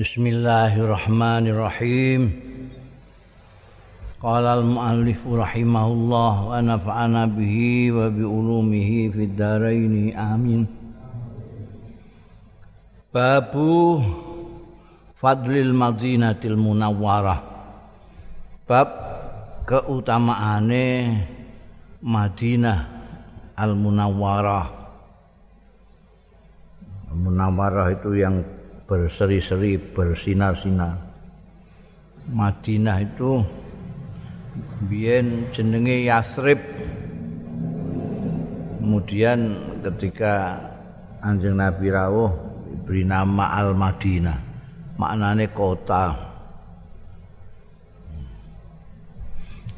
Bismillahirrahmanirrahim. Qala al-muallif rahimahullah wa nafa'ana bihi wa bi ulumihi fid dharain amin. Babu Fadlil Madinatil Munawwarah. Bab keutamaane Madinah Al Munawwarah. Munawwarah itu yang berseri-seri, bersinar-sinar. Madinah itu biyen jenenge Yasrib. Kemudian ketika Anjing Nabi rawuh diberi nama Al-Madinah. Maknane kota.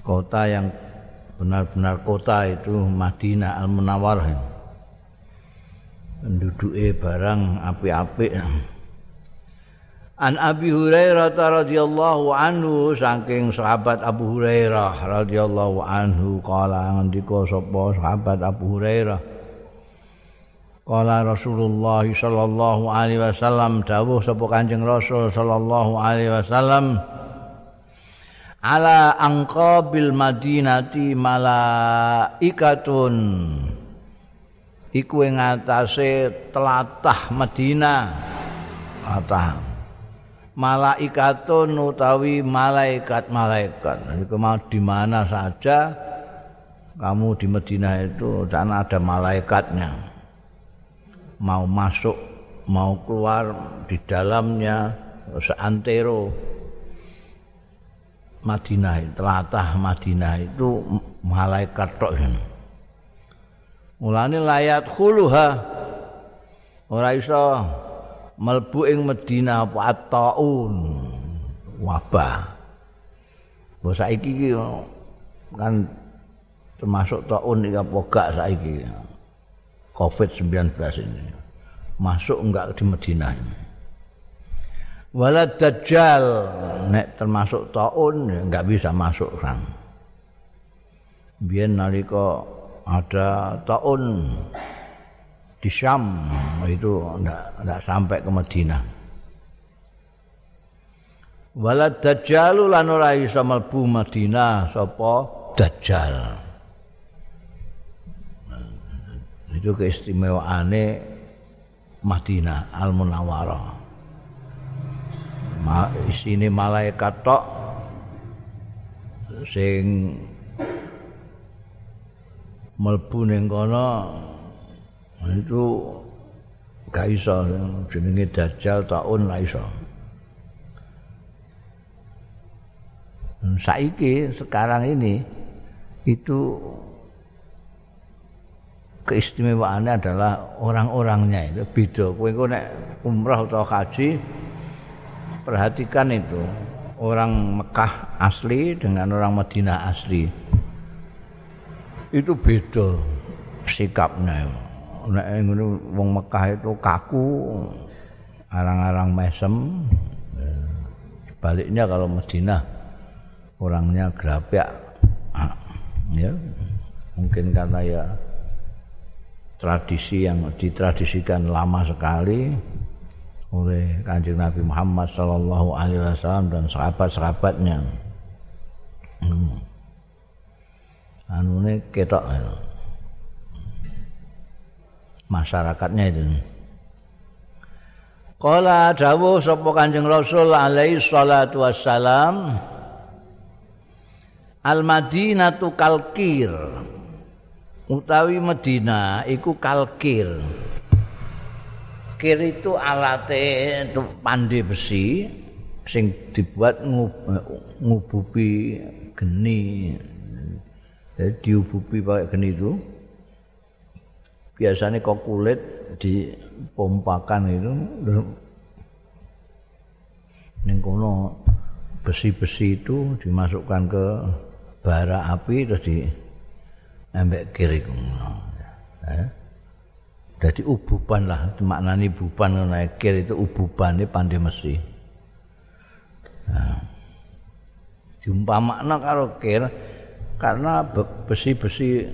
Kota yang benar-benar kota itu Madinah Al-Munawwarah. Penduduke barang apik-apik. An Abi Hurairah radhiyallahu anhu saking sahabat Abu Hurairah radhiyallahu anhu kala ngendika sapa sahabat Abu Hurairah? Kala Rasulullah sallallahu alaihi wasallam dawuh sapa Kanjeng Rasul sallallahu alaihi wasallam Ala angqabil madinati malaikatun. Iku ing atase telatah Madinah. Atah malaikatun utawi malaikat-malaikat. Jadi mau di mana saja kamu di Madinah itu dan ada malaikatnya. Mau masuk, mau keluar di dalamnya seantero Madinah, telatah Madinah itu malaikat tok. Mulane layat khuluha ora iso melbu ing Madinah apa taun wabah. Mbok saiki iki kan termasuk taun iki apa gak saiki. Covid-19 ini. Masuk enggak di Madinah. Wala dajjal nek termasuk taun enggak bisa masuk kan. Biyen nalika ada taun di Syam itu tidak sampai ke Madinah. Walad Dajjal lan ora iso mlebu Madinah sapa Dajjal. Itu keistimewaane Madinah Al Munawwarah. Ma isine malaikat tok sing mlebu ning kono itu gak iso. Jenenge dajjal taun la iso. Saiki sekarang ini itu keistimewaannya adalah orang-orangnya itu. Beda. Kowe engko nek umrah atau haji perhatikan itu. Orang Mekah asli dengan orang Madinah asli. Itu beda sikapnya nek ngono wong Mekah itu kaku arang-arang mesem sebaliknya kalau Madinah orangnya gerapyak ya mungkin karena ya tradisi yang ditradisikan lama sekali oleh kanjeng Nabi Muhammad Sallallahu Alaihi Wasallam dan sahabat-sahabatnya. Hmm. Anu ini ketok. Ya. masyarakatnya itu. Qala dawuh sapa Kanjeng Rasul alaihi salatu wassalam Al Madinatu kalkir utawi Medina iku kalkir. Kir itu alate pandai besi sing dibuat ngububi geni. Jadi diububi pakai geni itu biasanya kok kulit dipompakan itu ning kono besi-besi itu dimasukkan ke bara api terus di embek kiri ya. jadi ububan lah maknanya ububan naik kiri itu ububan ini pandai mesi nah. makna karo kir karena besi-besi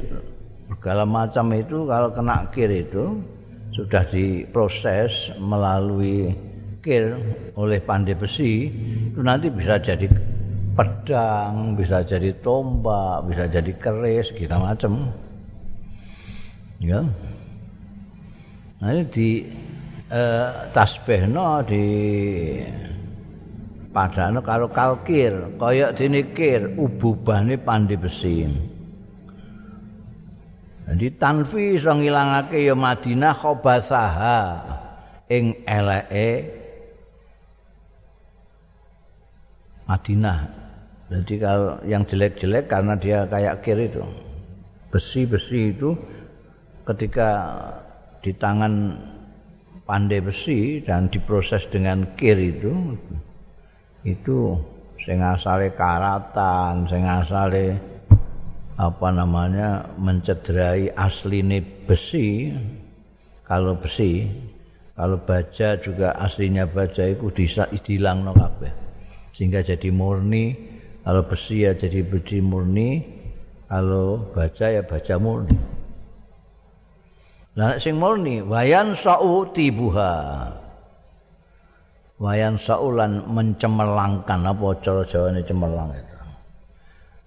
segala macam itu kalau kena kir itu sudah diproses melalui kir oleh pandai besi itu nanti bisa jadi pedang, bisa jadi tombak, bisa jadi keris, gitu macam. Ya. Nah, ini di eh, tasbihno di padano karo kalkir, kaya dene kir ububane pandai besi. Jadi tanfi iso ngilangake ya Madinah khobasaha ing eleke Madinah. Jadi kalau yang jelek-jelek karena dia kayak kir itu. Besi-besi itu ketika di tangan pandai besi dan diproses dengan kir itu itu sing asale karatan, sing asale apa namanya mencederai asline besi kalau besi kalau baja juga aslinya baja itu dihilang no kabeh. Sehingga jadi murni kalau besi ya jadi besi murni kalau baja ya baja murni. Nah sing murni wayan sa'u tibuha. Wayan sa'ulan mencemerlangkan apa cara jawane cemerlang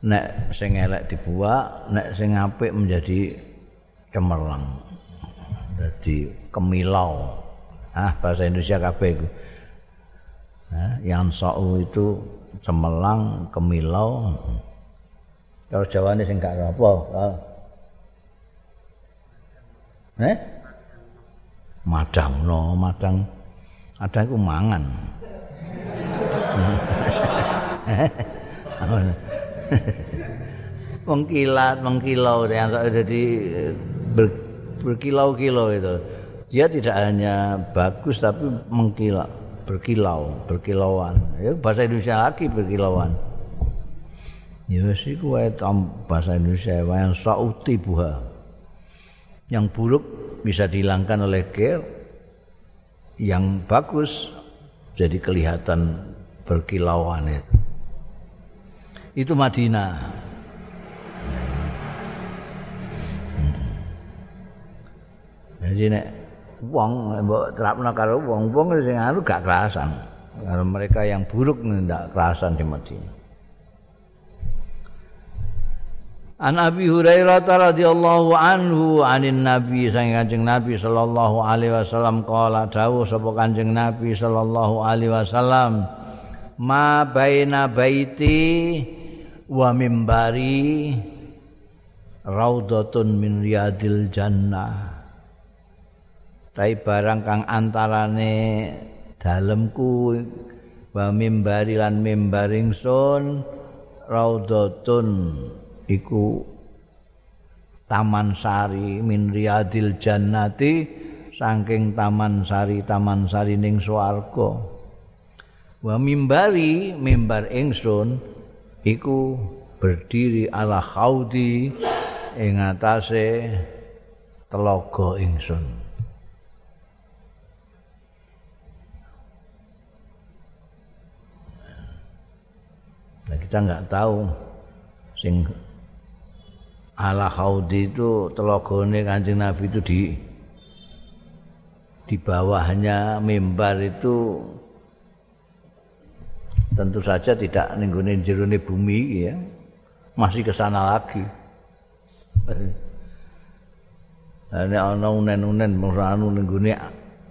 nek sing elek dibuak, nek sing apik menjadi cemerlang. Jadi kemilau. Ah bahasa Indonesia kabeh iku. Nah, yang sa'u itu cemerlang, kemilau. Kalau Jawane sing gak apa? Ah. Eh? Madang no, madang. Madang iku mangan. mengkilat, mengkilau yang jadi ber, berkilau-kilau itu. Dia tidak hanya bagus tapi mengkilau, berkilau, berkilauan. Ya bahasa Indonesia lagi berkilauan. Ya sih kuwi bahasa Indonesia yang sauti buha. Yang buruk bisa dihilangkan oleh kir, yang bagus jadi kelihatan berkilauan itu. Itu Madinah. Jadi nek wong mbok terapno karo wong-wong sing anu gak kerasan. Kalau mereka yang buruk ndak kerasan di Madinah. An Abi Hurairah radhiyallahu anhu anin Nabi sang Kanjeng Nabi sallallahu alaihi wasallam qala dawuh sapa Kanjeng Nabi sallallahu alaihi wasallam ma baina baiti wa mimbari raudhatun min riyadil jannah. Tai barang kang antarane dalemku wa mimbari lan mimbaring sun raudhatun iku taman sari min riyadil jannati saking taman sari taman sari ning swarga. Wa mimbari mimbar ingsun iku berdiri ala khaudi ing atase telaga ingsun. Nah, kita nggak tahu sing ala khaudi itu telagane Kanjeng Nabi itu di di bawahnya mimbar itu tentu saja tidak nenggone jerone bumi ya. Masih ke sana lagi. Ane ana unen-unen anu nenggone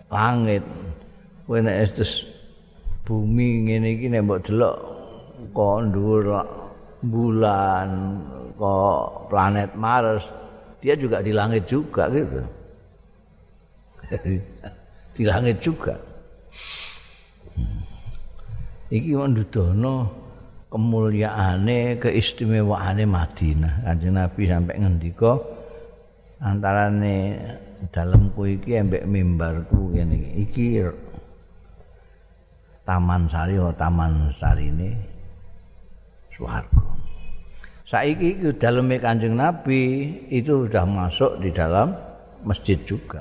langit. Kowe nek estes bumi ngene iki nek mbok delok kok dhuwur bulan kok planet Mars dia juga di langit juga gitu. Di langit juga iki ndudono kemuliaane keistimewaane Madinah. Kanjeng Nabi sampai ngendika antarane dalemku iki ambek mimbarku ngene iki. Taman sari atau taman sarine? Swarga saiki iki daleme Kanjeng Nabi itu sudah masuk di dalam masjid juga.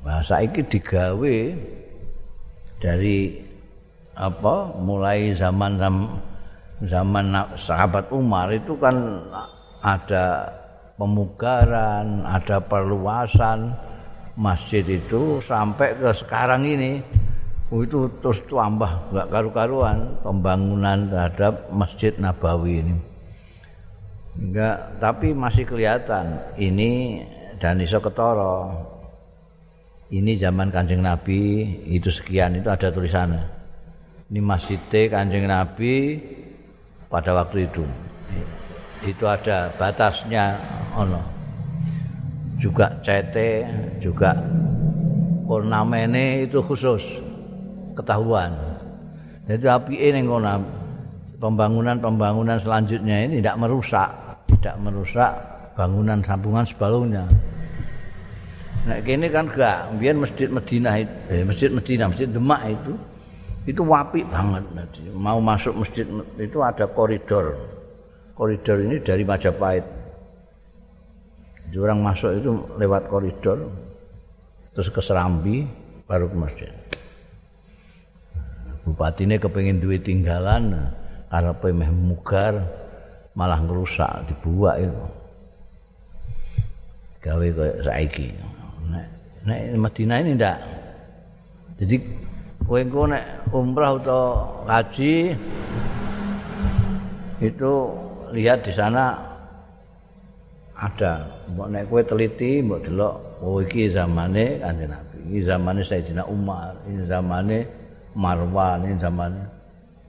Nah, saiki digawe dari apa mulai zaman zaman sahabat Umar itu kan ada pemugaran, ada perluasan masjid itu sampai ke sekarang ini oh, itu terus tambah nggak karu-karuan pembangunan terhadap Masjid Nabawi ini. Enggak, tapi masih kelihatan ini dan iso ketara. Ini zaman Kanjeng Nabi itu sekian itu ada tulisannya. Ini Masjid Kanjeng Nabi pada waktu itu. Itu ada batasnya ono juga CT juga ornamene itu khusus ketahuan jadi api ini kono pembangunan-pembangunan selanjutnya ini tidak merusak tidak merusak bangunan sambungan sebelumnya nah ini kan enggak biar masjid Medina itu eh, masjid Medina masjid Demak itu itu wapi banget nanti mau masuk masjid itu ada koridor koridor ini dari Majapahit orang masuk itu lewat koridor terus ke Serambi baru ke masjid. Bupati ini kepingin duit tinggalan karena pemeh mugar malah ngerusak dibuat itu. Gawe kayak saiki. Nek nek Madinah ini ndak. Jadi kowe engko nek umrah atau haji itu lihat di sana ada. Mbok nek kowe teliti mbok delok oh iki zamane Kanjeng Nabi iki zamane Sayyidina Umar ini zamane Marwan ini zamane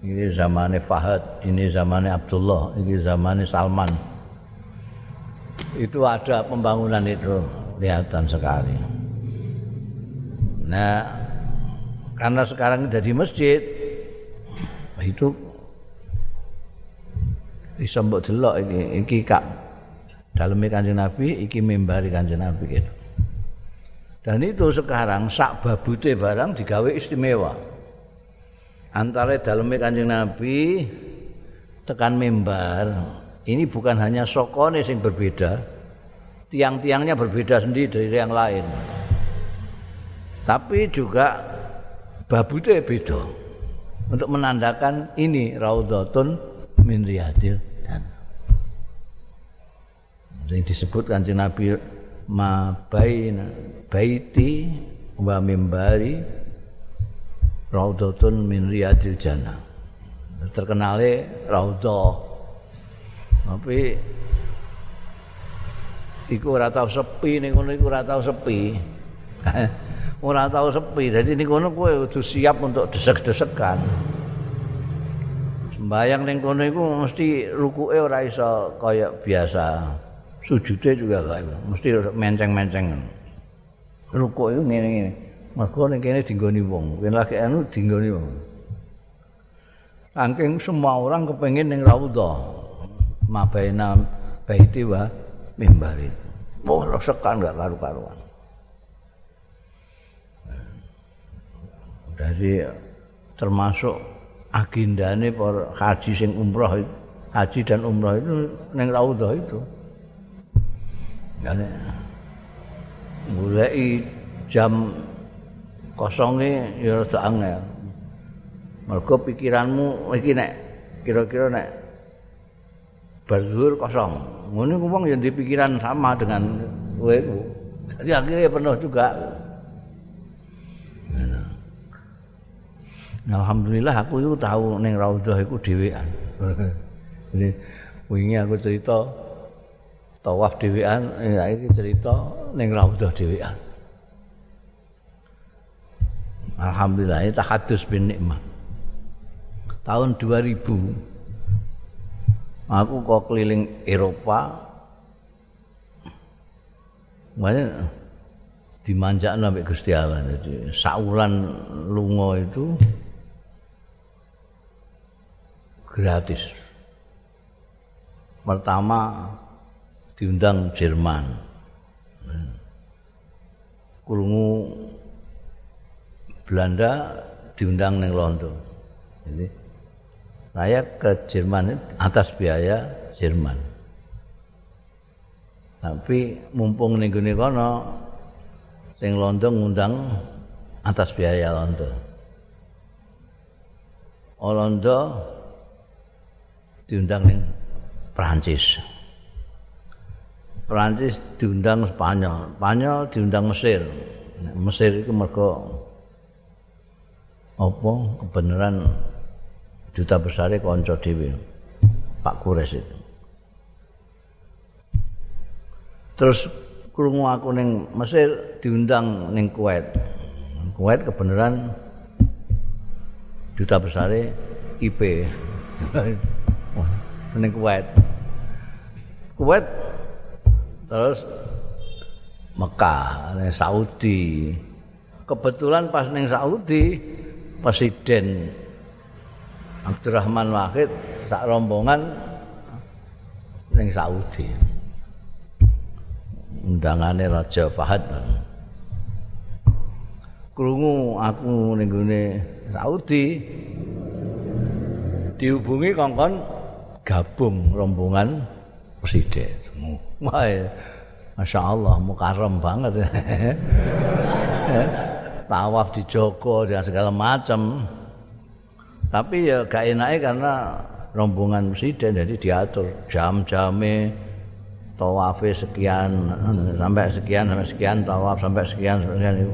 ini zamane Fahad ini zamane Abdullah ini zamane Salman. Itu ada pembangunan itu kelihatan sekali. Nah karena sekarang jadi masjid itu bisa mbok delok iki iki kak dalamnya kanjeng Nabi iki mimbari kanjeng Nabi gitu. Dan itu sekarang sak babute barang digawe istimewa. Antara dalamnya kanjeng Nabi tekan mimbar ini bukan hanya sokone yang berbeda tiang-tiangnya berbeda sendiri dari yang lain. Tapi juga babute beda. Untuk menandakan ini raudhatun min riyadil yang disebut kanjeng Nabi ma baina baiti wa mimbari raudhatun min riyadil jannah. Terkenale raudhah. Tapi iku ora tau sepi ning ngono iku ora tau sepi. Ora tau sepi. Dadi ning kono kowe kudu siap untuk desek-desekan. Sembayang ning kono iku mesti rukuke ora iso kaya biasa. Sujude juga gak mesti menceng-menceng. Rukuk itu ngene-ngene mergo ning kene dinggoni wong. Yen lagi anu dinggoni wong. Saking semua orang kepengin ning raudha mabaina baiti wa mimbari oh sekan gak karu-karuan dari termasuk agendane para haji sing umroh haji dan umroh itu ning raudha itu Jane goleki jam kosonge ya rada angel. Mergo pikiranmu iki nek kira-kira nek barzur kosong. Ku wong ya pikiran sama dengan kowe ku. Jadi akhirnya penuh juga. Nah, Alhamdulillah aku itu tahu neng Raudhah iku dhewean. Jadi wingi aku cerita tawaf dhewean ya iki cerita ning raudhah dhewean Alhamdulillah ini tahadus bin nikmah tahun 2000 aku kok keliling Eropa mana dimanjak sampai Gusti Allah jadi saulan lungo itu gratis pertama diundang Jerman. Kurungu Belanda diundang neng London. Jadi saya ke Jerman atas biaya Jerman. Tapi mumpung ning gone kono sing London ngundang atas biaya London. London diundang ning Prancis. Perancis diundang Spanyol, Spanyol diundang Mesir. Mesir itu mergo apa kebenaran duta besar kanca dhewe Pak Kures itu. Terus krungu aku ning Mesir diundang ning Kuwait. Kuwait kebenaran duta besar IP ning Kuwait. Kuwait terus Mekah, Saudi. Kebetulan pas ning Saudi, Presiden Abdurrahman Wahid sak rombongan ning Saudi. Undangane Raja Fahad. Krungu aku ning gone Saudi dihubungi kongkon gabung rombongan presiden. Wah, Masya Allah, mukarram banget. Tawaf di Joko dan segala macam. Tapi ya gak enaknya karena rombongan presiden jadi diatur jam-jamnya tawafe sekian sampai sekian sampai sekian tawaf sampai sekian sampai sekian itu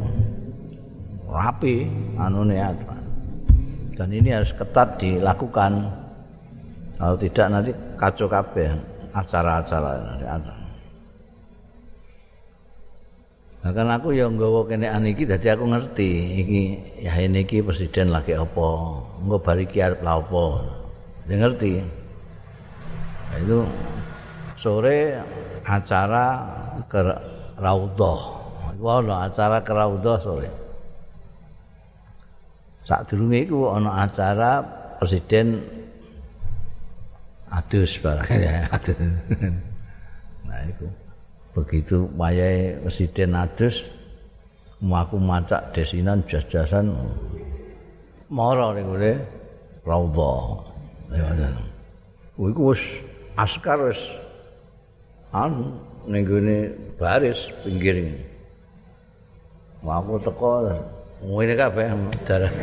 rapi anu dan ini harus ketat dilakukan. Kalau tidak nanti kacau kabeh acara-acara nanti ada. Nah, aku yang nggawa kene iki dadi aku ngerti iki ya ini iki presiden lagi apa. Engko bari ki arep la apa. Ya ngerti. Nah, itu sore acara ke Raudhah. Ana acara ke Raudhah sore. Sak durunge iku ana acara presiden adus barang ya adus. Nah, iku. begitu wayahe presiden adus aku macak desinan jas-jasan mara ngene raudha ya iku wis askar wis an ning ngene baris pinggir aku teko ngene kabeh darah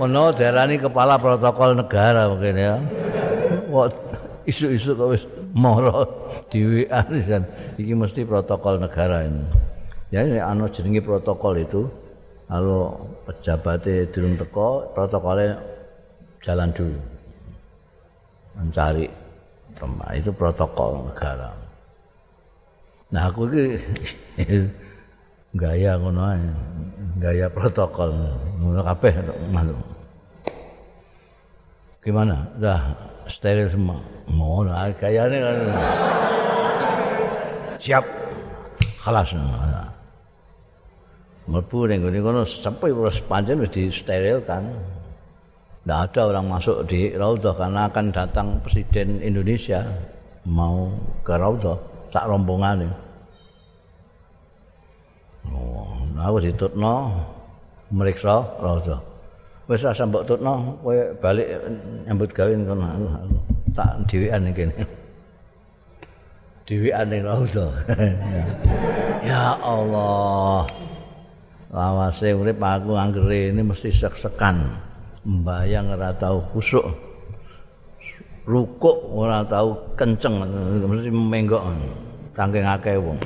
Mono darani kepala protokol negara mungkin ya. Wah, isu-isu kok wis mara dhewean kan iki mesti protokol negara ini ya ini ana jenenge protokol itu kalau pejabatnya durung teko protokolnya jalan dulu. Mencari tempat. Itu protokol negara. Nah aku ini gaya ngono gaya protokol. Ngono kabeh gimana? Udah steril semua. Ngono gayane kan. Siap. Kelas mlebu ning ngene kono sampai wis pancen wis disterilkan Tidak ada orang masuk di Raudhah karena akan datang Presiden Indonesia mau ke Raudhah sak rombongan Oh, nah aku ditutno meriksa Raudhah. Wis asa mbok tutno kowe balik nyambut gawe kono. tak dhewean iki. Dhewean ning raudha. ya Allah. Lawase urip aku anggere ini mesti sek-sekan. Mbayang ora tau kusuk. Rukuk ora tau kenceng mesti menggok. Saking akeh wong.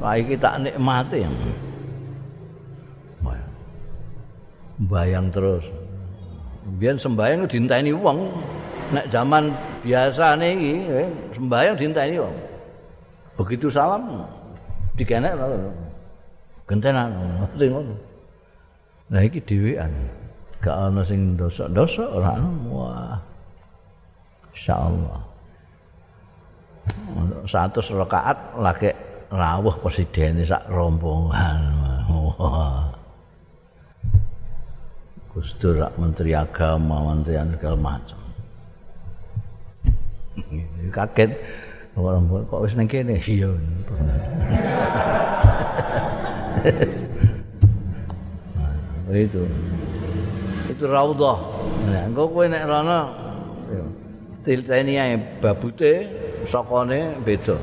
Wah iki tak nikmati. Bayang terus. Biar sembahyang dinteni wong. nek zaman biasa niki eh, sembahyang dinteni wong. Begitu salam dikenek gentenan sing ngono. Nah iki dhewean. Gak ana sing dosa-dosa ora wah. Insyaallah. Satu rakaat lagi rawuh presiden sak rombongan. Wah. Gustur Menteri Agama, Menteri segala macam. kaget orang kok wis nang kene iya itu. Itu raudhah nah engko kowe nek rono tilteni ae babute sokone beda.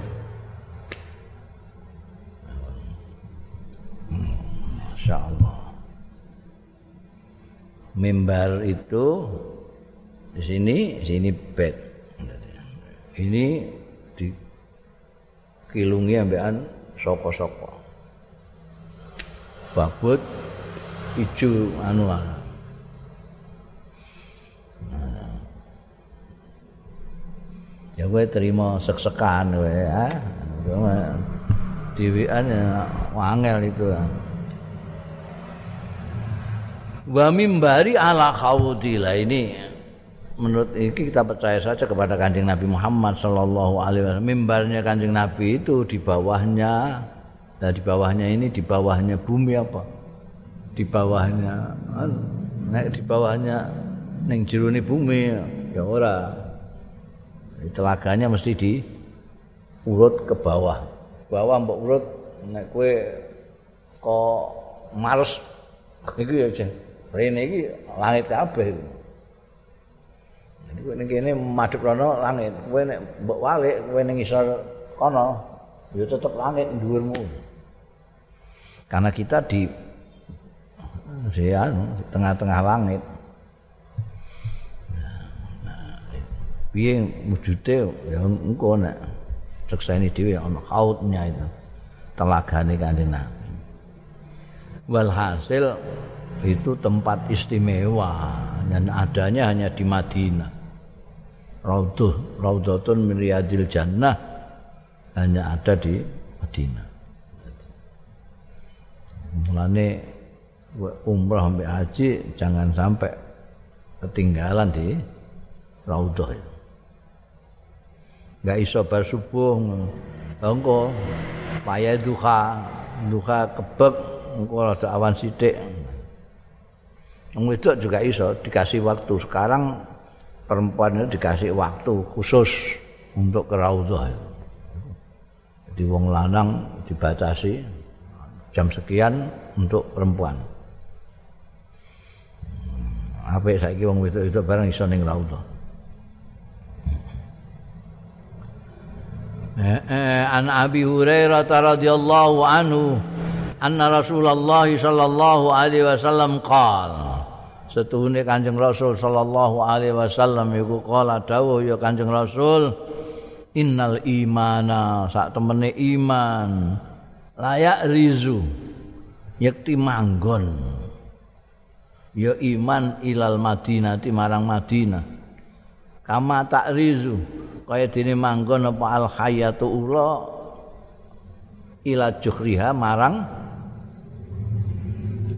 Masyaallah. Mimbar itu di sini sini bed. Ini dikilungi ambekan sapa-sapa babut ijo anu ya gue terima sek-sekan gue ya dewean ya wangel itu wa mimbari ala khawdila ini. Menurut ini kita percaya saja kepada kanjeng Nabi Muhammad Sallallahu Alaihi Wasallam. Mimbarnya kanjeng Nabi itu di bawahnya nah di bawahnya ini di bawahnya bumi apa? Di bawahnya naik di bawahnya neng jeruni bumi ya ora. Telaganya mesti di urut ke bawah. Bawah mbok urut nek kowe kok males iki ya jen rene iki langit kabeh jadi kowe ning kene madhep rono langit kowe nek mbok walik kowe ning isor kono ya tetep langit dhuwurmu karena kita di di, anu, tengah-tengah langit. Piye wujude ya engko nek sekseni dhewe ana kautnya itu telagane kanjeng Nabi. Walhasil itu tempat istimewa dan adanya hanya di Madinah. Raudhah Raudhatun min riyadil jannah hanya ada di Madinah mulane umrah sampai haji jangan sampai ketinggalan di Raudhah itu. Nggak iso bar subuh engko payah duha duha kebek engko ada awan sithik. Wedok juga iso dikasih waktu. Sekarang perempuan itu dikasih waktu khusus untuk ke raudhah jadi wong lanang dibatasi jam sekian untuk perempuan. Apa saiki wong wedok itu bareng iso ning raudhah an Abi Hurairah radhiyallahu anhu anna Rasulullah sallallahu alaihi wasallam qala setuhune Kanjeng Rasul sallallahu alaihi wasallam iku qala dawuh ya Kanjeng Rasul innal imana sak temene iman layak rizu. Yakti manggon. Ya iman ilal madinati marang Madinah. Kama tak rizu. Kaya dene manggon apa al hayatu ula? Ila juhriha marang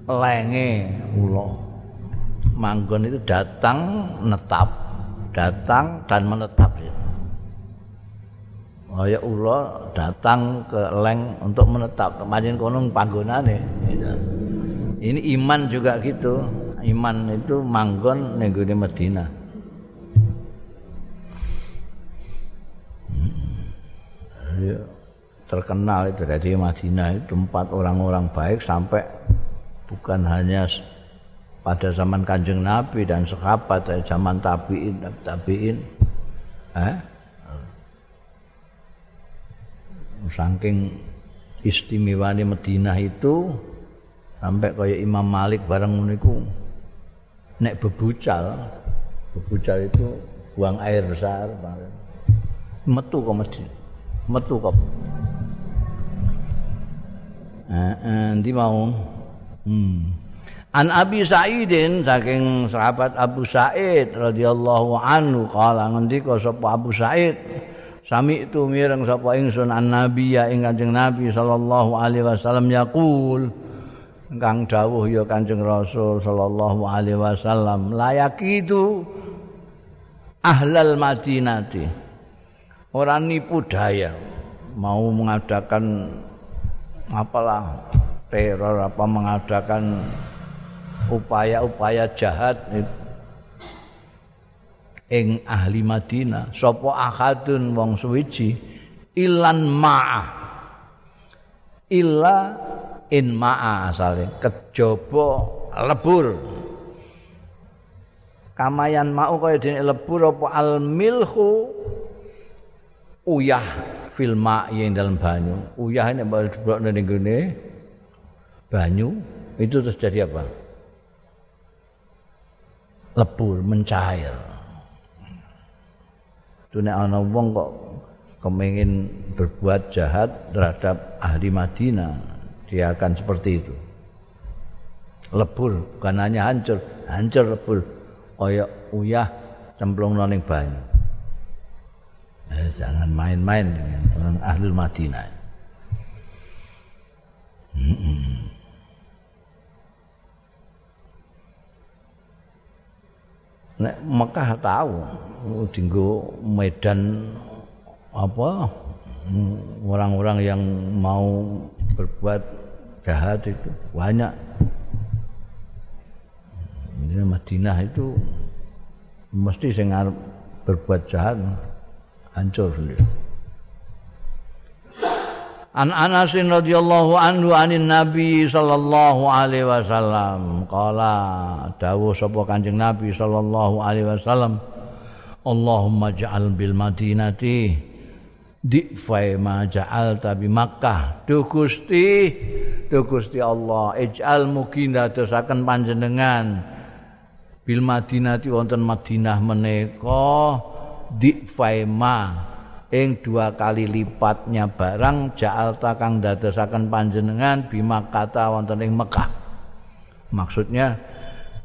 lenge ula. Manggon itu datang netap. Datang dan menetap kaya ula datang ke leng untuk menetap. Kemarin kono panggonane. Ini iman juga gitu. Iman itu manggon ning Madinah. Ya, terkenal itu. Dari Madinah itu tempat orang-orang baik sampai bukan hanya pada zaman kanjeng Nabi dan sahabat zaman tabiin tabiin. Eh? Saking istimewanya Madinah itu sampai kayak Imam Malik bareng niku nek bebucal bebucal itu buang air besar metu ke masjid metu kok. Endi mau? Hmm. An Abi Sa'idin saking sahabat Abu Sa'id radhiyallahu anhu kala ngendika sapa Abu Sa'id sami itu mireng sapa ingsun an Nabi ya ing Kanjeng Nabi sallallahu alaihi wasallam yaqul. Kang dawuh ya Kanjeng Rasul sallallahu alaihi wasallam layak itu ahlal Madinati. Orang nipu daya mau mengadakan apalah teror apa mengadakan upaya-upaya jahat ing ahli Madinah. Sapa akadun wong suwiji? Ilan ma'ah. Illa in ma'a asale. Kejaba lebur. Kamayan mau kaya dene lebur apa al milhu? Uyah filma yang dalam banyu. Uyah ini blok ning gone. Banyu. Itu terus jadi apa? Lebur mencair itu nek ana wong kok kemengin berbuat jahat terhadap ahli Madinah. Dia akan seperti itu. Lebur bukan hanya hancur. Hancur lebur. Kaya uyah cemplung ning banyu. Eh, jangan main-main dengan orang ahli Madinah. Nek Mekah tahu dinggo medan apa orang-orang yang mau berbuat jahat itu banyak. Ini Madinah itu mesti sing berbuat jahat hancur sendiri. An Anas radhiyallahu anhu anin Nabi sallallahu alaihi wasallam qala dawuh sapa Kanjeng Nabi sallallahu alaihi wasallam Allahumma ja'al bil madinati. Difai ma ja'al tabi Makkah. Duh Gusti Allah ij'al mugi ndadosaken panjenengan. Bil madinati wonten Madinah menika difai ma. Ing dua kali lipatnya barang ja'alta kang dadosaken panjenengan bima kata wonten ing Mekah. Maksudnya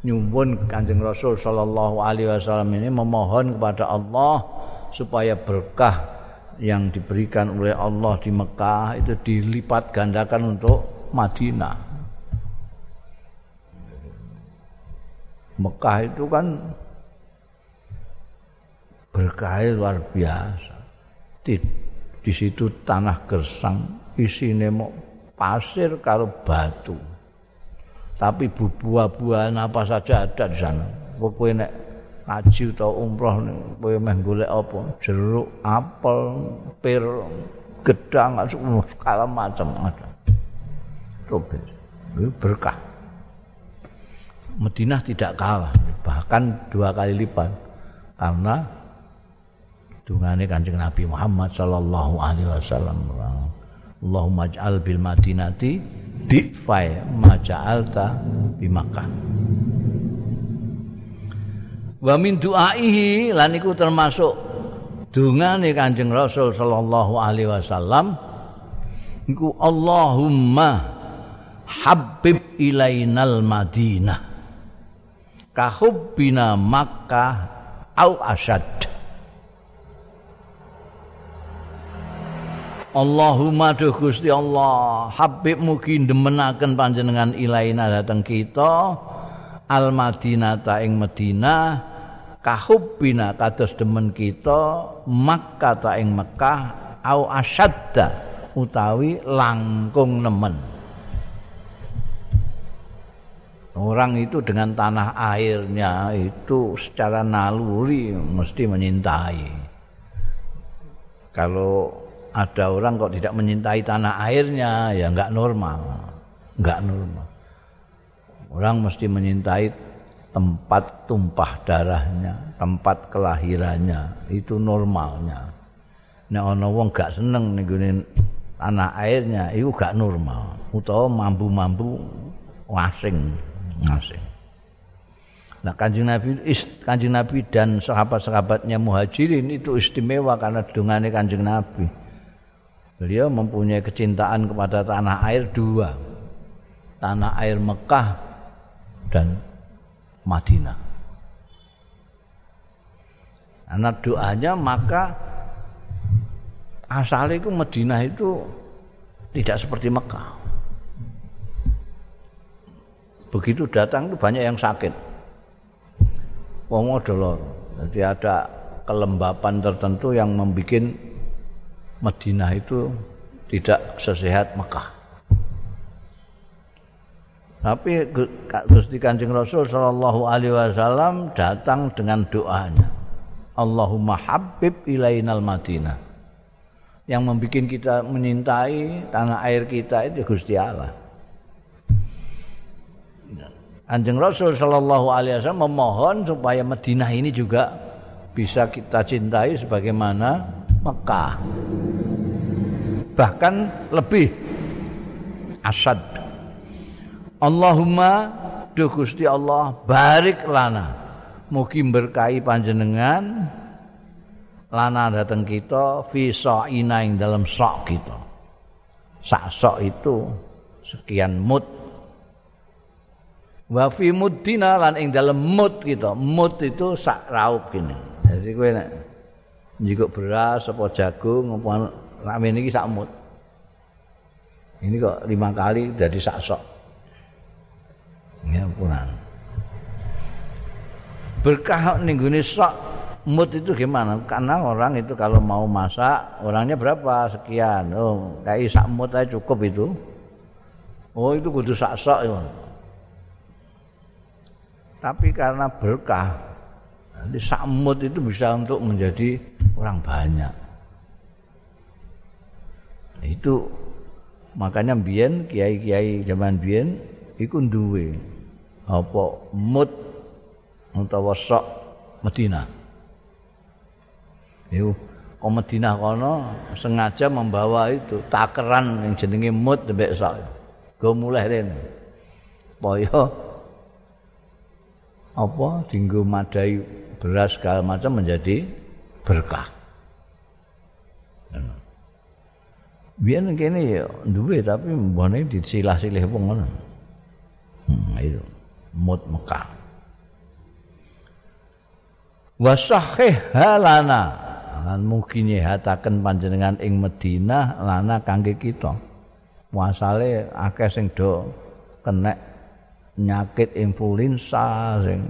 nyuwun Kanjeng Rasul sallallahu alaihi wasallam ini memohon kepada Allah supaya berkah yang diberikan oleh Allah di Mekah itu dilipat gandakan untuk Madinah. Mekah itu kan berkah luar biasa. di, di situ tanah gersang isine mau pasir karo batu tapi buah-buahan apa saja ada di sana. Kowe nek ngaji atau umroh kowe meh golek apa? Jeruk apel pir gedang segala macam ada. Coba berkah. Madinah tidak kalah bahkan dua kali lipat. Karena dungane Kanjeng Nabi Muhammad sallallahu alaihi wasallam. Allahumma ij'al bil madinati difai ma ja'alta bi Makkah. Wa min du'aihi lan iku termasuk dungane Kanjeng Rasul sallallahu alaihi wasallam iku Allahumma habib ilainal Madinah kahubbina Makkah au asad. Allahumma duh Gusti Allah Habib mugi demenaken panjenengan ilaina dateng kita al Madinata ing Madinah kahubbina kados demen kita Makkah ta ing Mekah au asyadda utawi langkung nemen Orang itu dengan tanah airnya itu secara naluri mesti menyintai. Kalau ada orang kok tidak menyintai tanah airnya ya enggak normal. Enggak normal. Orang mesti menyintai tempat tumpah darahnya tempat kelahirannya. Itu normalnya. Nek ana wong gak seneng ning tanah airnya itu gak normal. Utawa mampu-mampu wasing ngasing Nah kanjeng Nabi, kanjeng Nabi dan sahabat-sahabatnya muhajirin itu istimewa karena dungane kanjeng Nabi. Beliau mempunyai kecintaan kepada tanah air dua. Tanah air Mekah dan Madinah. Anak doanya maka asal itu Madinah itu tidak seperti Mekah. Begitu datang itu banyak yang sakit. Wong Jadi ada kelembapan tertentu yang membuat Madinah itu tidak sesehat Mekah. Tapi Gusti Kanjeng Rasul sallallahu alaihi wasallam datang dengan doanya. Allahumma habib ilainal Madinah. Yang membuat kita menyintai tanah air kita itu Gusti Allah. Kanjeng Rasul sallallahu alaihi wasallam memohon supaya Madinah ini juga bisa kita cintai sebagaimana Mekah. Bahkan lebih asad. Allahumma duh Gusti Allah barik lana. Mugi berkahi panjenengan lana datang kita fi sa'ina ing dalam sok kita. Sak sok itu sekian mut. wa fi muddina lan ing dalem mud gitu mud itu sak raup gini jadi kowe nek njikuk beras apa jagung apa ramen iki sak mud ini kok lima kali jadi sak sok. Ya punan berkah ning sok mud itu gimana? Karena orang itu kalau mau masak orangnya berapa? Sekian. Oh kayak sak mud aja cukup itu. Oh itu kudu sak sok ya. Tapi karena berkah nanti samut itu bisa untuk menjadi orang banyak itu makanya biyen kiai-kiai zaman biyen iku duwe apa mut utawa sok Medina. Iku ke Medina kono sengaja membawa itu takeran yang jenenge mut mbek sok. Go mulai rene. Poyo apa dinggo madai beras segala macam menjadi berkah. Biyen kene ya duwe tapi mbone disilah-silih wong ngono. Hmm, itu mut Mekah. Wa sahih halana lan mugi nyehataken panjenengan ing Madinah lana kangge kita. Wasale akeh sing do kenek nyakit influenza sing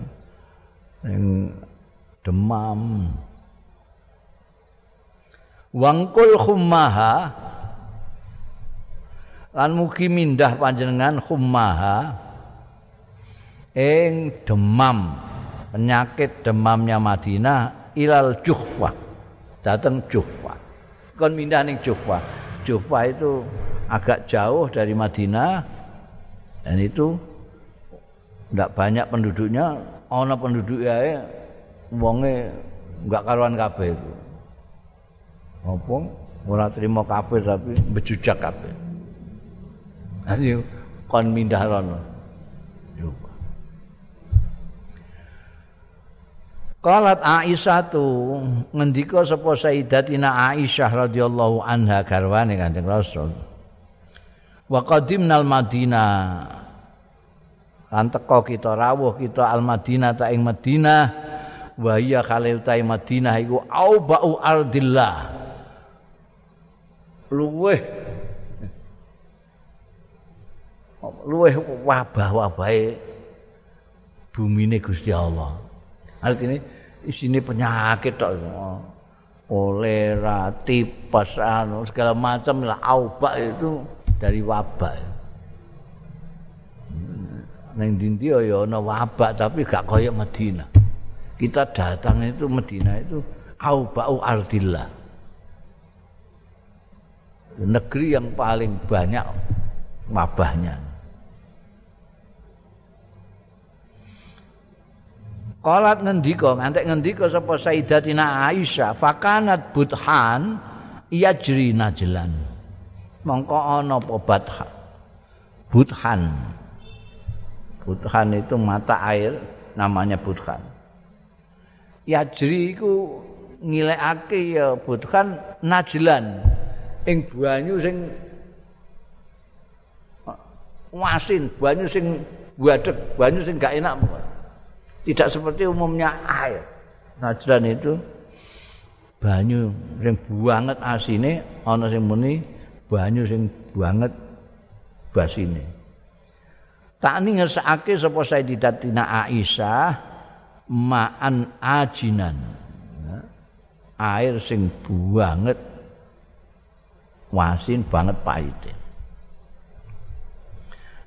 sing demam wangkul khummaha. Lan mugi mindah panjenengan khummaha. Ing demam penyakit demamnya Madinah ilal Juhfa datang Juhfa kon mindah ning Juhfa Juhfa itu agak jauh dari Madinah. Dan itu ndak banyak penduduknya. Ana penduduk ya wonge enggak karuan kabeh itu apa ora terima kabeh tapi bejujak kabeh. Ani kon mindah rono. Qalat Aisyah tu ngendika sapa Sayyidatina Aisyah radhiyallahu anha garwane Kanjeng Rasul. Wa qadimnal Madinah lan teka kita rawuh kita al Madinah ta ing Madinah. Wa iya kale utahe Madinah iku aubau ardillah luweh luweh wabah-wabahe bumine Gusti Allah artinya isine penyakit tok kolera tipes anu segala macam lah aubak itu dari wabah Neng dinti ya ana wabak tapi gak kaya Madinah. Kita datang itu Madinah itu aubau ardillah. Negeri yang paling banyak wabahnya. Qalat ngendika, ngantek ngendika sapa Sayyidatina Aisyah, fakanat budhan yajri najlan. Mongko ana apa? Budhan Budhan itu mata air namanya Budhan. Yajri iku ngilekake ya Budhan najlan ing banyu sing wasin, banyu sing buadek, banyu sing gak enak. Tidak seperti umumnya air. Najlan itu banyu sing banget asine ana sing muni banyu sing banget basine. tak ngersake sapa Sayyidatina Aisyah ma'an ajinan air sing banget wasin banget pahite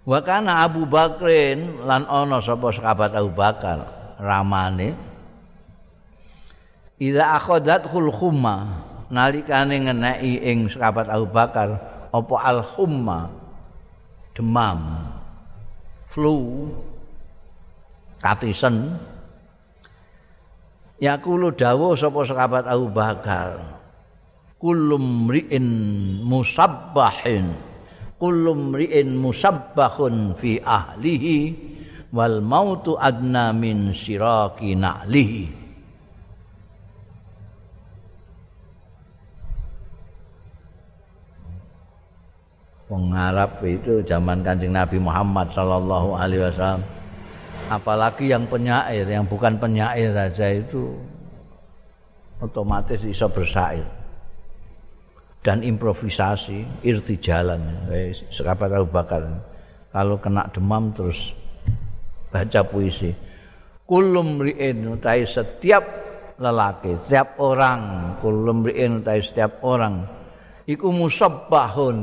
wa kana Abu Bakrin lan ana sapa sahabat Abu Bakar ramane Ida akhadat khul khumma nalikane ngeneki ing sahabat Abu Bakar apa al khumma? Demam flu katisen yaqulu dawu sapa sahabat Abu Bakar kullum ri'in musabbahin. Kullum ri'in musabbahun fi ahlihi. Wal mautu adna min siraki na'lihi. Wong Arab itu zaman Kanjeng Nabi Muhammad sallallahu alaihi wasallam. Apalagi yang penyair yang bukan penyair saja itu otomatis bisa bersair dan improvisasi irti jalan. Sekapat tahu bakal kalau kena demam terus baca puisi. Kulum ri'in utai setiap lelaki setiap orang. Kulum ri'in utai setiap orang. Iku musabbahun.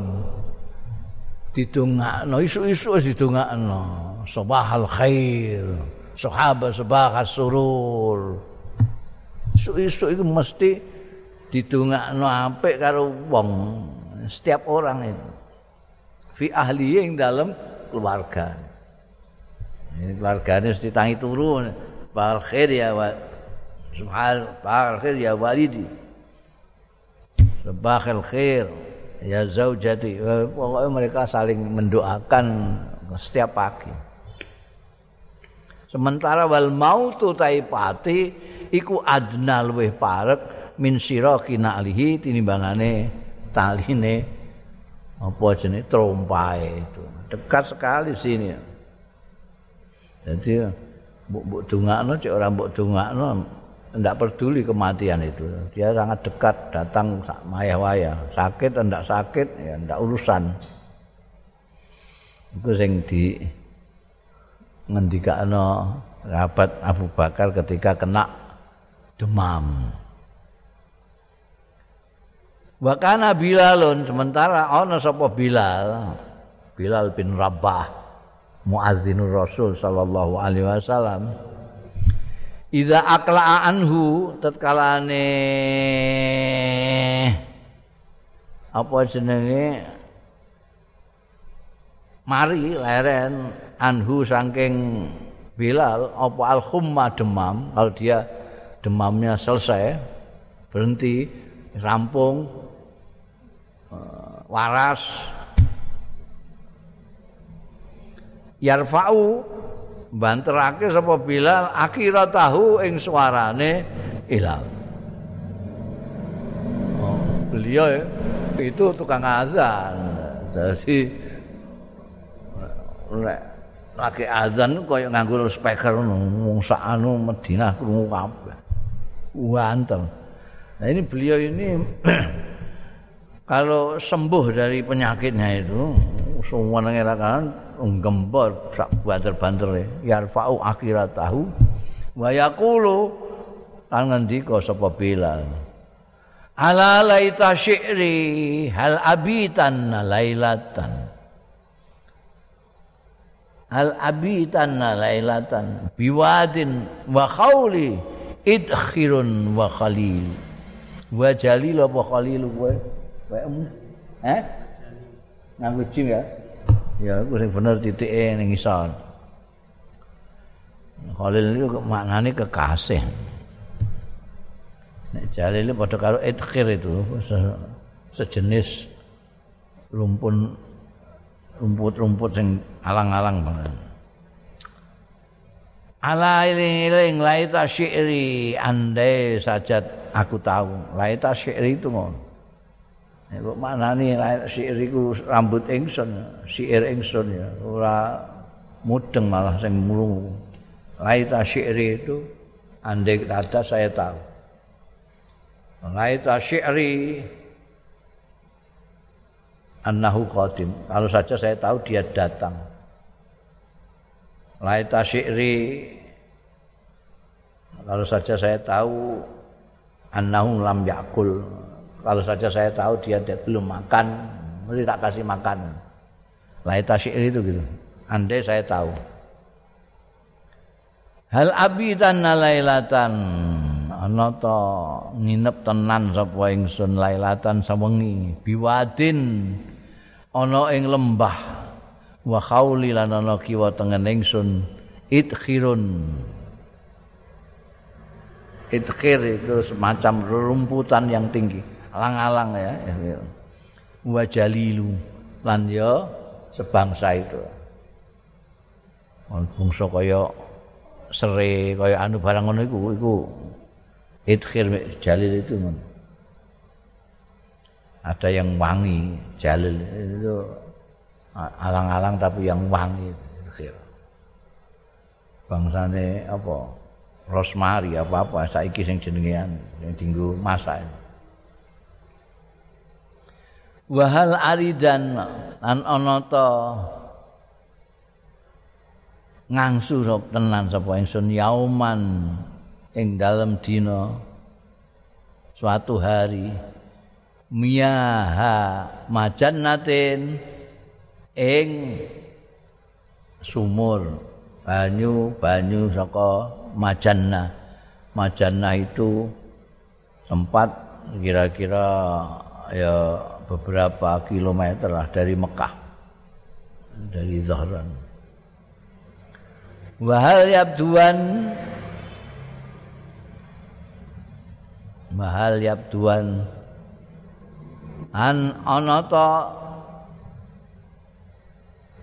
Didongakno isu-isu didongakno. Sabahal khair sahabat sabahal surur. Isu-isu itu mesti didongakno apik karo wong setiap orang itu. Fi ahli yang dalam keluarga. Ini keluarga ini harus ditangi turun. Bahal khair ya wa subhal bahal khair ya walidi. Sabahal khair ya zaujati. Pokoknya mereka saling mendoakan setiap pagi. Sementara wal mautu taipati iku adna luweh parek min sira kinalihi tinimbangane taline apa jenenge trompae itu. Dekat sekali sini. Jadi mbok mbok dongakno cek ora mbok dongakno ndak peduli kematian itu. Dia sangat dekat datang maya-waya. Sakit ndak sakit ya ndak urusan. Itu sing di ngendikakno sahabat Abu Bakar ketika kena demam. Wakana Bilalun sementara ana sapa Bilal? Bilal bin Rabah muadzinur Rasul sallallahu alaihi wasallam. Idza aqla'a anhu tatkalane apa jenenge? Mari leren anhu saking Bilal apa al khumma demam kalau dia demamnya selesai berhenti rampung waras yarfa'u banterake sapa Bilal akhira tahu ing suarane ilal oh, beliau itu tukang azan jadi lek lagi azan kaya nganggo speaker wong sak anu Madinah krungu kabeh. Wanten. Nah ini beliau ini kalau sembuh dari penyakitnya itu semua ngerakan gembor sak banter-banter yarfa'u akhiratahu wa yaqulu kan ngendika sapa Bilal? Ala laita syi'ri hal abitan lailatan. Al abitan lailatan biwadin wa khawli idkhirun wa khalil. Wa jalil apa khalil kowe eh nganggo jim ya ya aku sing bener titike ning isor khalil itu maknane kekasih nek jalil padha karo idkhir itu sejenis rumpun rumput-rumput sing alang-alang banget. Ala iling-iling laita syi'ri andai saja aku tahu. Laita syi'ri itu mau. Ya kok mana nih laita syi'ri ku rambut ingsun, syi'ir ingsun ya. Ora mudeng malah sing mulungu. Laita syi'ri itu andai saja saya tahu. Laita syi'ri annahu qadim. Kalau saja saya tahu dia datang. Laita syi'ri kalau saja saya tahu annahu lam yakul. Kalau saja saya tahu dia belum makan, mesti tak kasih makan. Laita syi'ri itu gitu. Andai saya tahu. Hal abidan lailatan. Ana ta nginep tenan sapa ingsun lailatan sawengi. Biwadin. Ana ing lembah. Wa khauli lan ana kiwa tengen ingsun. Idkhirun. Idkhir itu semacam rerumputan yang tinggi alang-alang ya wa jalilu lan ya sebangsa itu. Bangsa kaya sere kaya anu barang ngono iku iku idkhir jalil itu ngono ada yang wangi jalil. Itu alang-alang tapi yang wangi bangsane apa? Rosmari apa-apa saiki sing jenengean sing dinggo masak wahal aridan lan ana ta ngangsu tenan sapa ingsun yauman ing dalem dina suatu hari miyaha majannatin ing sumur banyu banyu saka majanna majanna itu tempat kira-kira ya beberapa kilometer lah dari Mekah dari Zahran. Wahal yabduan mahal yabduan an ana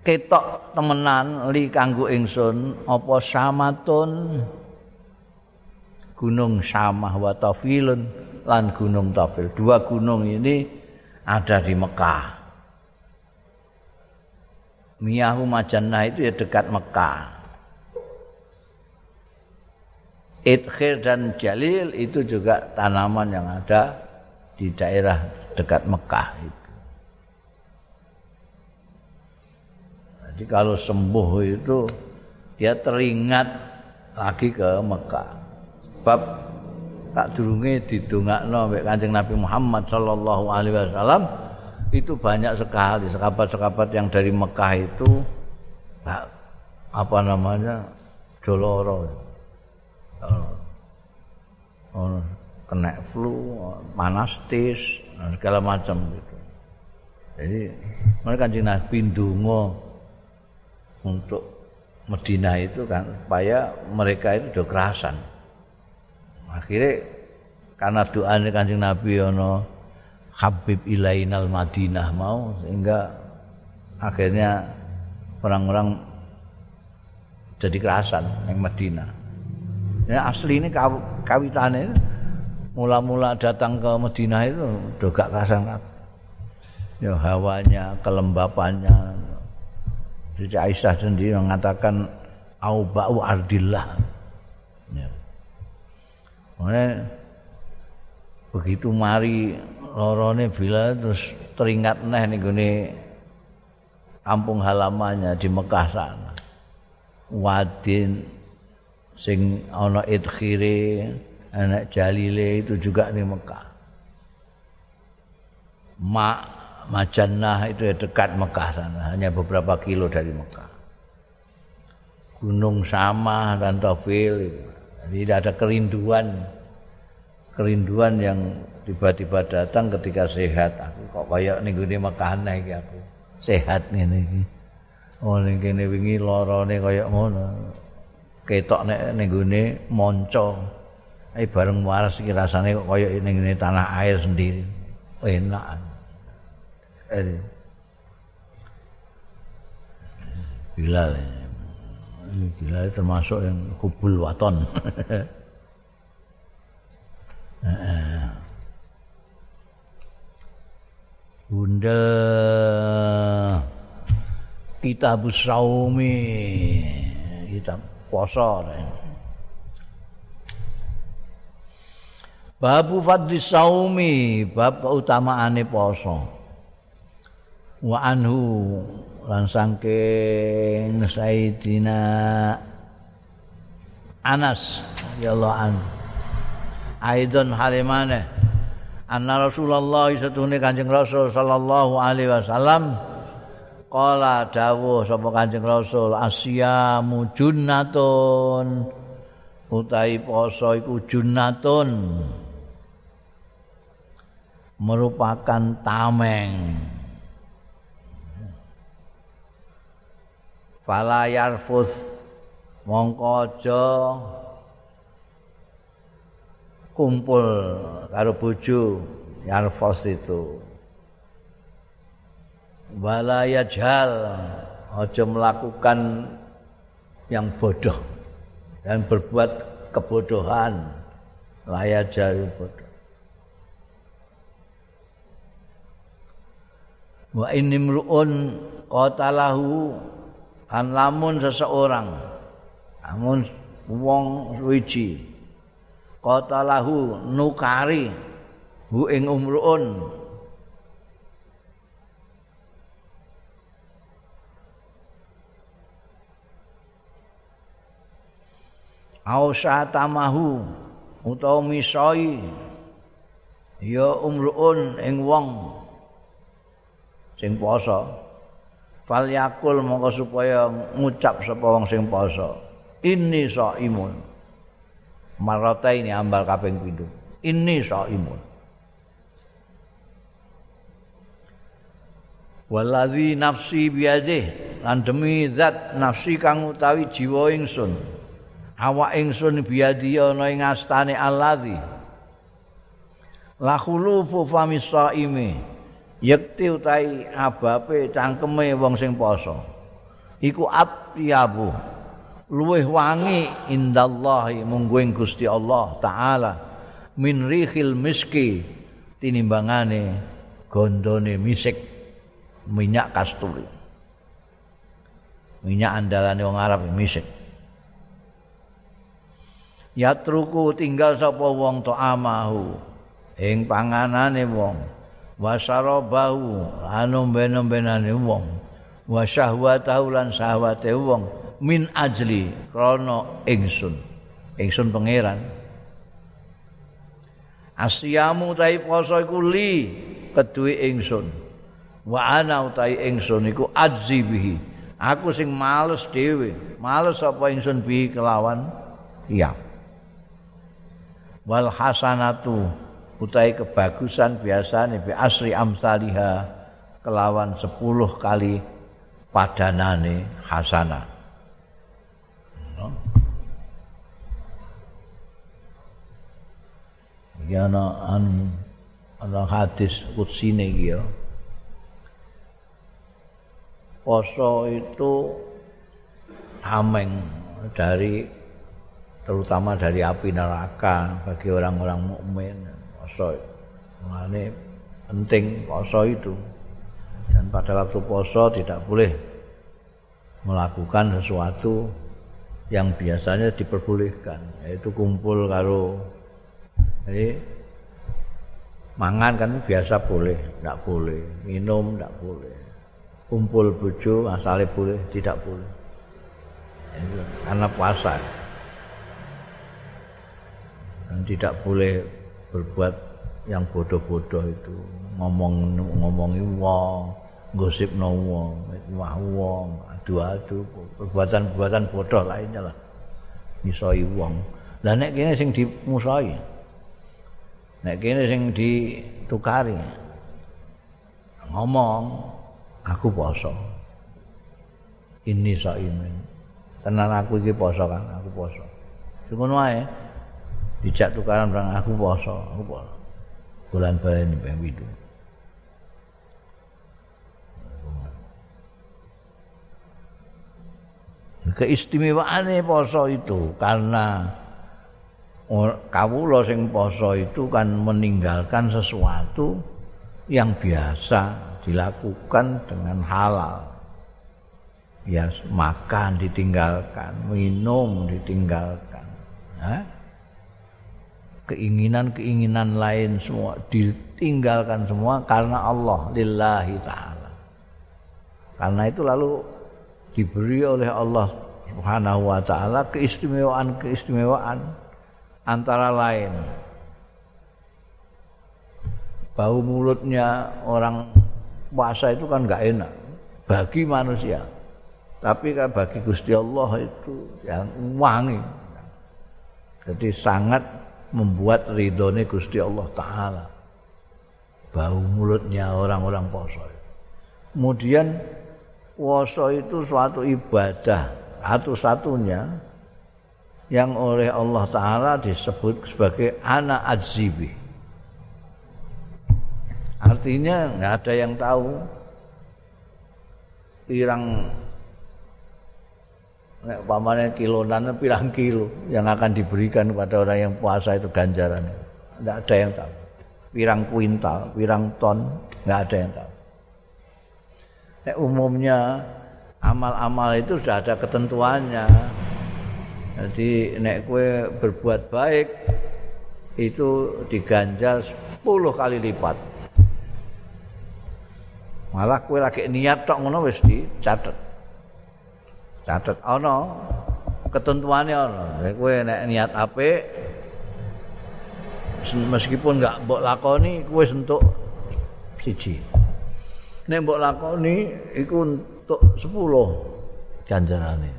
ketok temenan li kanggo ingsun apa samatun? Gunung samah wa tafilun lan gunung tafil. Dua gunung ini ada di Mekah. Miyahu Majannah itu ya dekat Mekah. Idkhir dan Jalil itu juga tanaman yang ada di daerah dekat Mekah. Jadi kalau sembuh itu dia teringat lagi ke Mekah. Sebab tak durunge didongakno mek Kanjeng Nabi Muhammad sallallahu alaihi wasallam. Itu banyak sekali sekabat-sekabat yang dari Mekah itu apa namanya doloro oh, kena flu manastis segala macam gitu. Jadi mereka kanjeng Nabi ndonga untuk Medina itu kan supaya mereka itu udah kerasan akhirnya karena doanya kanjeng Nabi ono Habib Ilainal Madinah mau sehingga akhirnya orang-orang jadi kerasan yang Madinah. Ya asli ini kaw kawitannya mula-mula datang ke Madinah itu udah gak kerasan Ya hawanya, kelembapannya. Jadi Aisyah sendiri mengatakan bau ardillah. Mane begitu mari lorone bila terus teringat neh ning gone kampung halamannya di Mekah sana. Wadin sing ana idkhire anak jalile itu juga di Mekah. Ma Majannah itu ya dekat Mekah sana, hanya beberapa kilo dari Mekah. Gunung Sama dan Tofil itu. Tidak ada kerinduan kerinduan yang tiba-tiba datang ketika sehat. Aku kok kayak ning gone Mekah iki aku. Sehat ngene iki. Oh ning kene wingi larane kaya ngono. Ketok nek ning gone monco. Eh bareng waras iki rasane kok kaya ning tanah air sendiri. Enak. Eh. Bilal. Ya. Gila termasuk yang hubul waton. Bunda kita busaumi kita puasa Babu fadli saumi bab keutamaane poso wa anhu lan saking Sayyidina Anas ya Allah an. Aidon halimane. Anna Rasulullah satune Kanjeng Rasul sallallahu alaihi wasallam. Qala dawuh sapa Kanjeng Rasul asyamu junnatun. Utahi poso iku junnatun. Merupakan tameng fala yarfus mongko aja kumpul karo bojo yarfus itu. Wala yajhal aja melakukan yang bodoh dan berbuat kebodohan. Layak jauh bodoh. Wa inimruun qatalahu an lamun seseorang. Amun wong suwiji qatalahu nukari. Hu ing umruun. Au satamahu utawa misoi. Ya umruun ing wong. Sing poso fal yakul mongko supaya ngucap sapa wong sing poso. Ini saimun marata ini ambal kaping pindho. Ini saimun waladzi nafsi biadih lan demi zat nafsi kang utawi jiwa ingsun. Awak ingsun biadi ana ing astane alladzi. La khulufu fami saimi yekti utai abape cangkeme wong sing poso. Iku abyabu luweh wangi indallahi mungguing Gusti Allah taala min rihil miski tinimbangane gondone misik minyak kasturi. Minyak andalane wong Arab misik. Yatruku tinggal sapa wong to amahu ing panganane wong wasarabahu anu ben-benane wong. Wa syahwatahu lan syahwate wong min ajli krana ingsun. Ingsun pangeran. Asyamu tai poso iku li keduwe ingsun. Wa ana utai ingsun iku ajzi bihi. Aku sing males dhewe. Males apa ingsun bihi kelawan? Iya. Wal hasanatu utai kebagusan biasane bi asri amsaliha kelawan 10 kali padanane hasanah? Ya ana an ana hadis kutsine iki ya. Poso itu tameng dari terutama dari api neraka bagi orang-orang mukmin poso ini penting poso itu. Dan pada waktu poso tidak boleh melakukan sesuatu yang biasanya diperbolehkan yaitu kumpul karo jadi mangan kan biasa boleh tidak boleh. Minum tidak boleh. Kumpul bojo asalnya boleh tidak boleh. Karena puasa. Dan tidak boleh berbuat yang bodoh-bodoh itu. Ngomong ngomongi wong gosip no wong wah wong adu-adu perbuatan-perbuatan bodoh lainnya lah. Misoi wong. Lah nek kene sing dimusoi nek kene sing ditukari ngomong aku poso. Ini saimen tenan aku iki poso kan? Aku poso. Ngono wae dijak tukaran barang aku poso aku poso bulan balen ping pitu keistimewaane poso itu karena kawula sing poso itu kan meninggalkan sesuatu yang biasa dilakukan dengan halal. Ya makan ditinggalkan minum ditinggalkan? Keinginan-keinginan lain semua ditinggalkan semua karena Allah lillahi taala. Karena itu lalu diberi oleh Allah Subhanahu wa taala keistimewaan-keistimewaan antara lain bau mulutnya orang puasa itu kan enggak enak bagi manusia tapi kan bagi Gusti Allah itu yang wangi jadi sangat membuat ridhone Gusti Allah taala. Bau mulutnya orang-orang poso. Kemudian poso itu suatu ibadah satu-satunya yang oleh Allah taala disebut sebagai anak azibi. Artinya nggak ada yang tahu pirang nek pamane kilonan pirang kilo yang akan diberikan kepada orang yang puasa itu ganjaran. Tidak ada yang tahu. Pirang kuintal, pirang ton, nggak ada yang tahu. Nek umumnya amal-amal itu sudah ada ketentuannya. Jadi nek kue berbuat baik itu diganjar 10 kali lipat. Malah kue lagi niat tok ngono wis dicatet. Catet ana ketentuannya ana. Kue nek niat apik meskipun enggak mbok lakoni kue sentuk siji. Nek mbok lakoni iku untuk 10 ganjarane.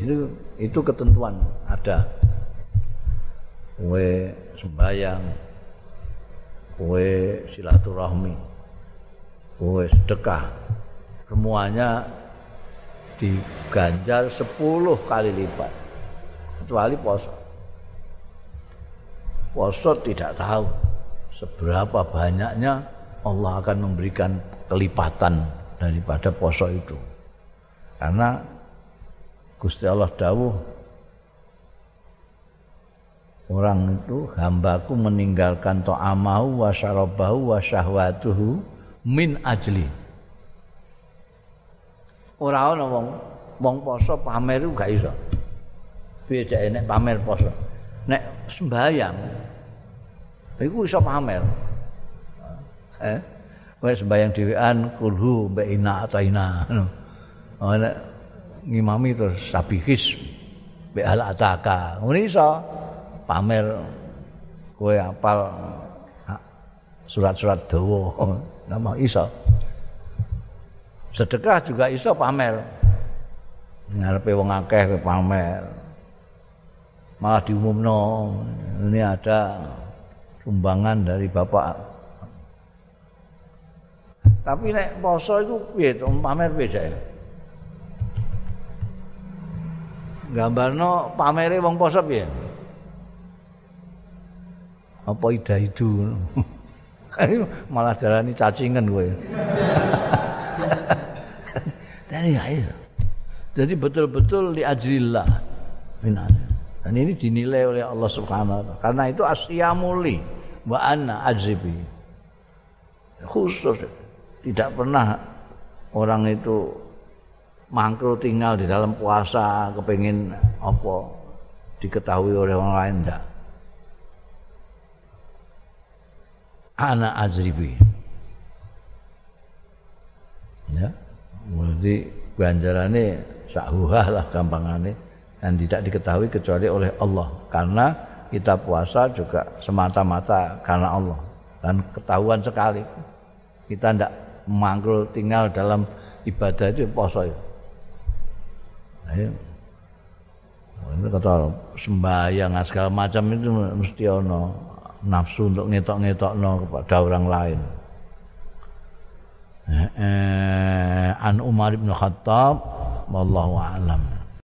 Itu itu ketentuan ada. Kue sembahyang, kue silaturahmi, kue sedekah, semuanya diganjar 10 kali lipat. Kecuali poso. Poso tidak tahu seberapa banyaknya Allah akan memberikan kelipatan daripada poso itu. Karena Gusti Allah dawuh orang itu hambaku meninggalkan to'amahu wa syarabahu wa syahwatuhu min ajli ora ana wong wong poso pamer gak iso. Piye nek pamer poso? Nek sembayang iku iso pamer. Eh? Wis sembayang dhewean kulhu mbek ina ataina oh nek ngimami terus sabihis mbek al ataka. Ngono iso. Pamer kowe apal surat-surat dawa. Nama iso sedekah juga iso pamer. Ngarepe wong akeh pamer. Malah diumumno ini ada sumbangan dari bapak. Tapi nek poso itu piye pamer piye gambarno pamere wong poso piye? Apa ida itu malah jalani cacingan gue ya jadi betul-betul li ajrillah dan ini dinilai oleh Allah Subhanahu wa taala. Karena itu asyamuli wa anna ajribi khusus. Tidak pernah orang itu mangkru tinggal di dalam puasa kepingin apa diketahui oleh orang lain enggak anak azribi. Ya. Berarti ganjarannya sahuhah lah gampangane dan tidak diketahui kecuali oleh Allah karena kita puasa juga semata-mata karena Allah dan ketahuan sekali kita tidak mangkul tinggal dalam ibadah itu puasa itu. Ayo. Ini kata sembahyang segala macam itu mesti ono nafsu untuk ngetok-ngetokno kepada orang lain. آه، عن عمر بن الخطاب والله أعلم.